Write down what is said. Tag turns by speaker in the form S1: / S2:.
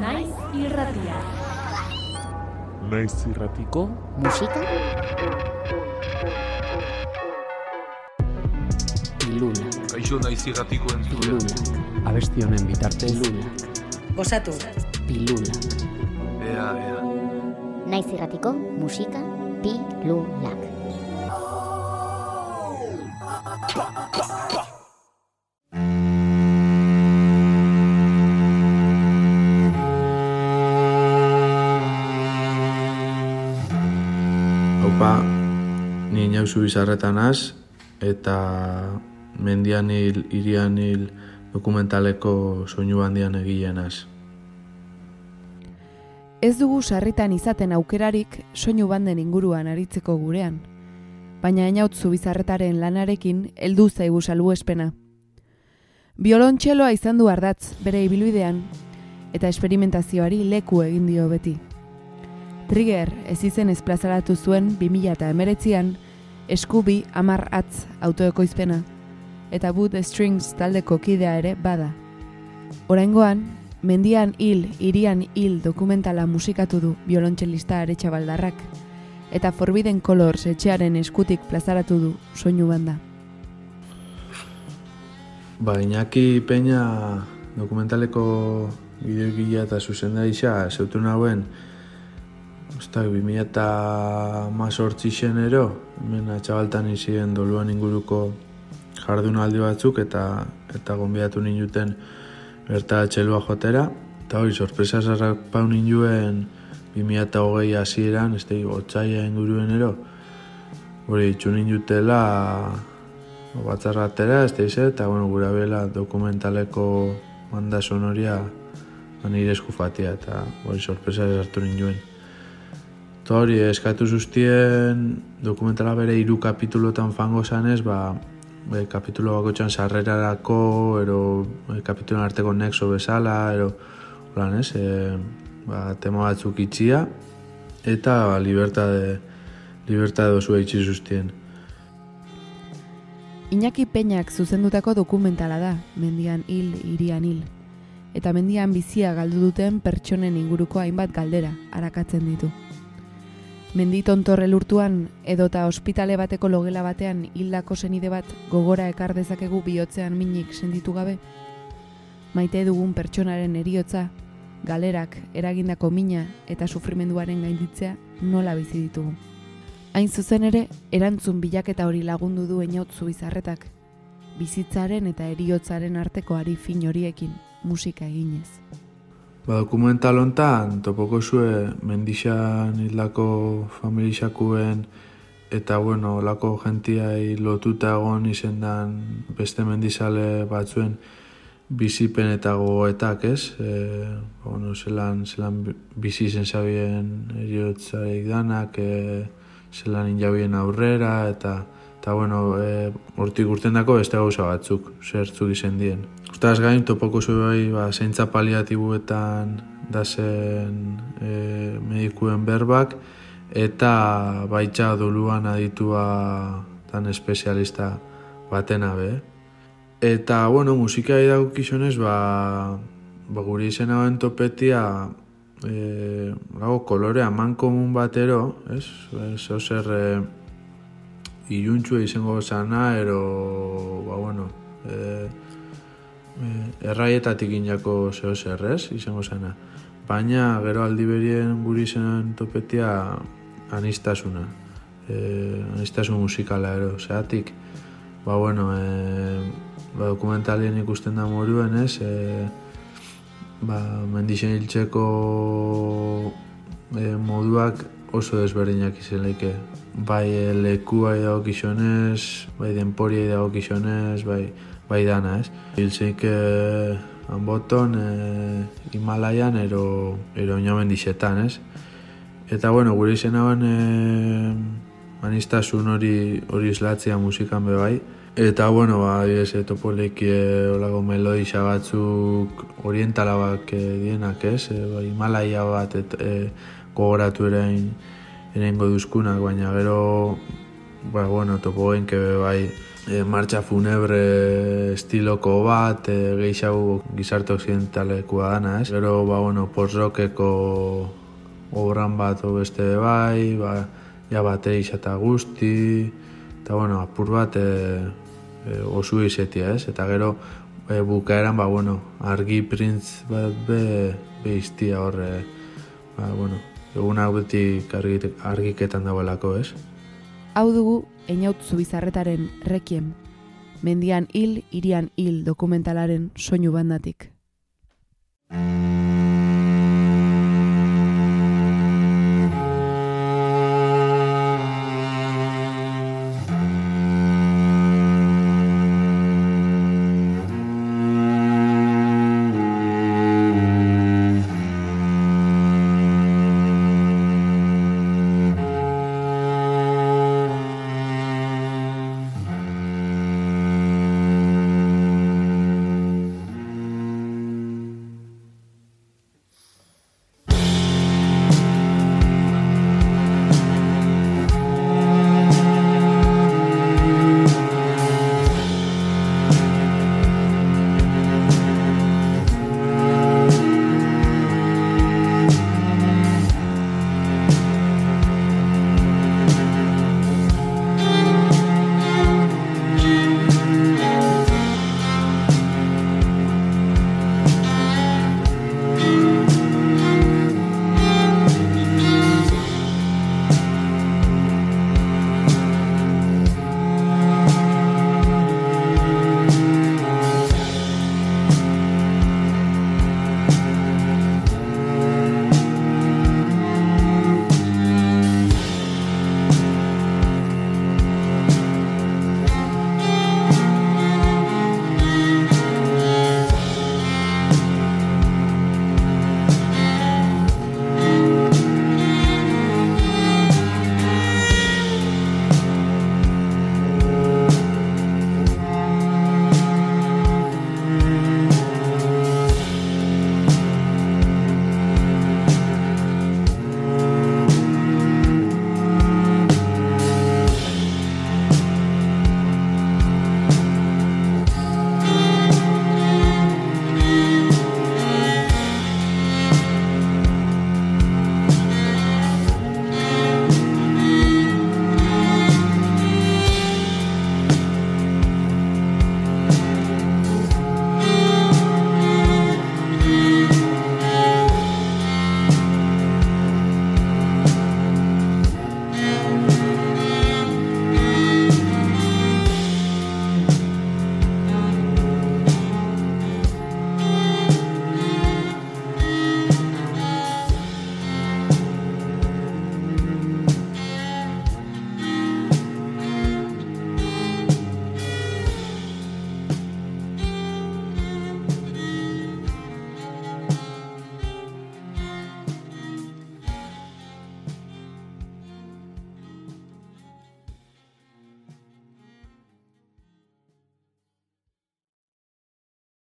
S1: Naiz irratia.
S2: Naiz irratiko
S3: musika Lula,
S4: Kaixo naiz irratiko entzule.
S3: Lula,
S5: abesti honen bitartez
S3: Lula,
S6: Gozatu.
S3: Pilula,
S4: Ea, ea.
S7: Naiz irratiko musika pilulak.
S8: Haupa, ni inauzu bizarretan az, eta mendian hil, irian hil dokumentaleko soinu handian egileen az.
S9: Ez dugu sarritan izaten aukerarik soinu banden inguruan aritzeko gurean. Baina inautzu bizarretaren lanarekin heldu zaigu salbuespena. Biolontxeloa izan du ardatz bere ibilbidean eta esperimentazioari leku egin dio beti. Trigger ez izen ezplazaratu zuen 2008an eskubi amar atz autoekoizpena eta Wood Strings taldeko kidea ere bada. Oraingoan, mendian hil, irian hil dokumentala musikatu du biolontxelista aretsa baldarrak, eta Forbidden Colors etxearen eskutik plazaratu du soinu banda.
S8: Ba, Iñaki Peña dokumentaleko bideogila eta zuzendaritza zeutu nauen Osta, 2000 eta mazortzi ero, hemen atxabaltan izien doluan inguruko jardunaldi batzuk eta eta gonbiatu ninuten berta txelua jotera. Eta hori, sorpresa zarrak pau ninuen 2000 eta hogei hasieran, ez da, otxaia inguruen ero. Hori, itxu ninutela batzarratera, ez da eta bueno, gura bela dokumentaleko banda sonoria ba, nire eskufatia, eta hori, sorpresa hartu ninuen. Eta eskatu zuztien dokumentala bere hiru kapitulotan fango zanez, ba, e, kapitulo bako txan sarrerarako, ero e, kapituloan arteko nexo bezala, ero, holan ez, e, ba, tema batzuk itxia, eta ba, libertade, libertade dozu eitzi zuztien.
S9: Iñaki Peñak zuzendutako dokumentala da, mendian hil, irian hil. Eta mendian bizia galdu duten pertsonen inguruko hainbat galdera arakatzen ditu. Mendi tontorre lurtuan edota ospitale bateko logela batean hildako senide bat gogora ekar dezakegu bihotzean minik senditu gabe. Maite dugun pertsonaren eriotza, galerak, eragindako mina eta sufrimenduaren gainditzea nola bizi ditugu. Hain zuzen ere, erantzun bilaketa hori lagundu du eniautzu bizarretak, bizitzaren eta eriotzaren arteko ari fin horiekin musika eginez.
S8: Ba, dokumental hontan topoko zue mendixan hildako familixakuen eta bueno, lako gentiai lotuta egon izendan beste mendizale batzuen bizipen eta gogoetak, ez? E, bueno, zelan, zelan bizi izen zabien eriotzarik danak, e, zelan injabien aurrera, eta eta bueno, e, hortik urten dako beste gauza batzuk, zertzuk izen dien. Ostaz gain, topoko bai, ba, zeintza paliatibuetan dazen e, medikuen berbak, eta baitxa doluan aditua tan espezialista batena be. Eta, bueno, musika idagukizonez, ba, ba guri izena hoen topetia, e, lago, kolore aman komun batero, ez? Ez ozer e, iluntxua izango zana, ero, ba, bueno, e, erraietatik inako zeo zerrez, izango zana. Baina, gero aldi berien guri zen topetia anistasuna. E, anistasun musikala ero, zeatik, ba, bueno, e, ba, dokumentalien ikusten da moruen, ez, e, ba, mendixen hiltzeko e, moduak oso desberdinak izan leike. Bai e, lekua idagokizonez, bai denporia idagokizonez, bai, bai dana, ez. Hiltzeik e, hanboton, e, Himalaian, ero, ero inamendixetan, ez. Eta, bueno, gure izan hauen e, manistasun hori hori islatzea musikan be bai. Eta, bueno, ba, adibidez, e, e, olago melodisa batzuk orientalabak e, dienak, ez? E, ba, Himalaia bat et, e, gogoratu erain erengo duzkunak, baina gero, ba, bueno, topo genke be bai e, martxa funebre estiloko bat, e, gehiago gizarte occidentalekua dana, ez? Gero, ba, bueno, post-rockeko obran bat beste bai, ba, ja bateri eta guzti, eta, bueno, apur bat e, e, osu izetia, ez? Eta gero, e, bukaeran, ba, bueno, argi printz bat be, be iztia horre, ba, bueno, egunak beti argi, argiketan dagoelako, ez?
S9: Hau dugu Einautzu bizarretaren rekien, mendian hil, irian hil dokumentalaren soinu bandatik.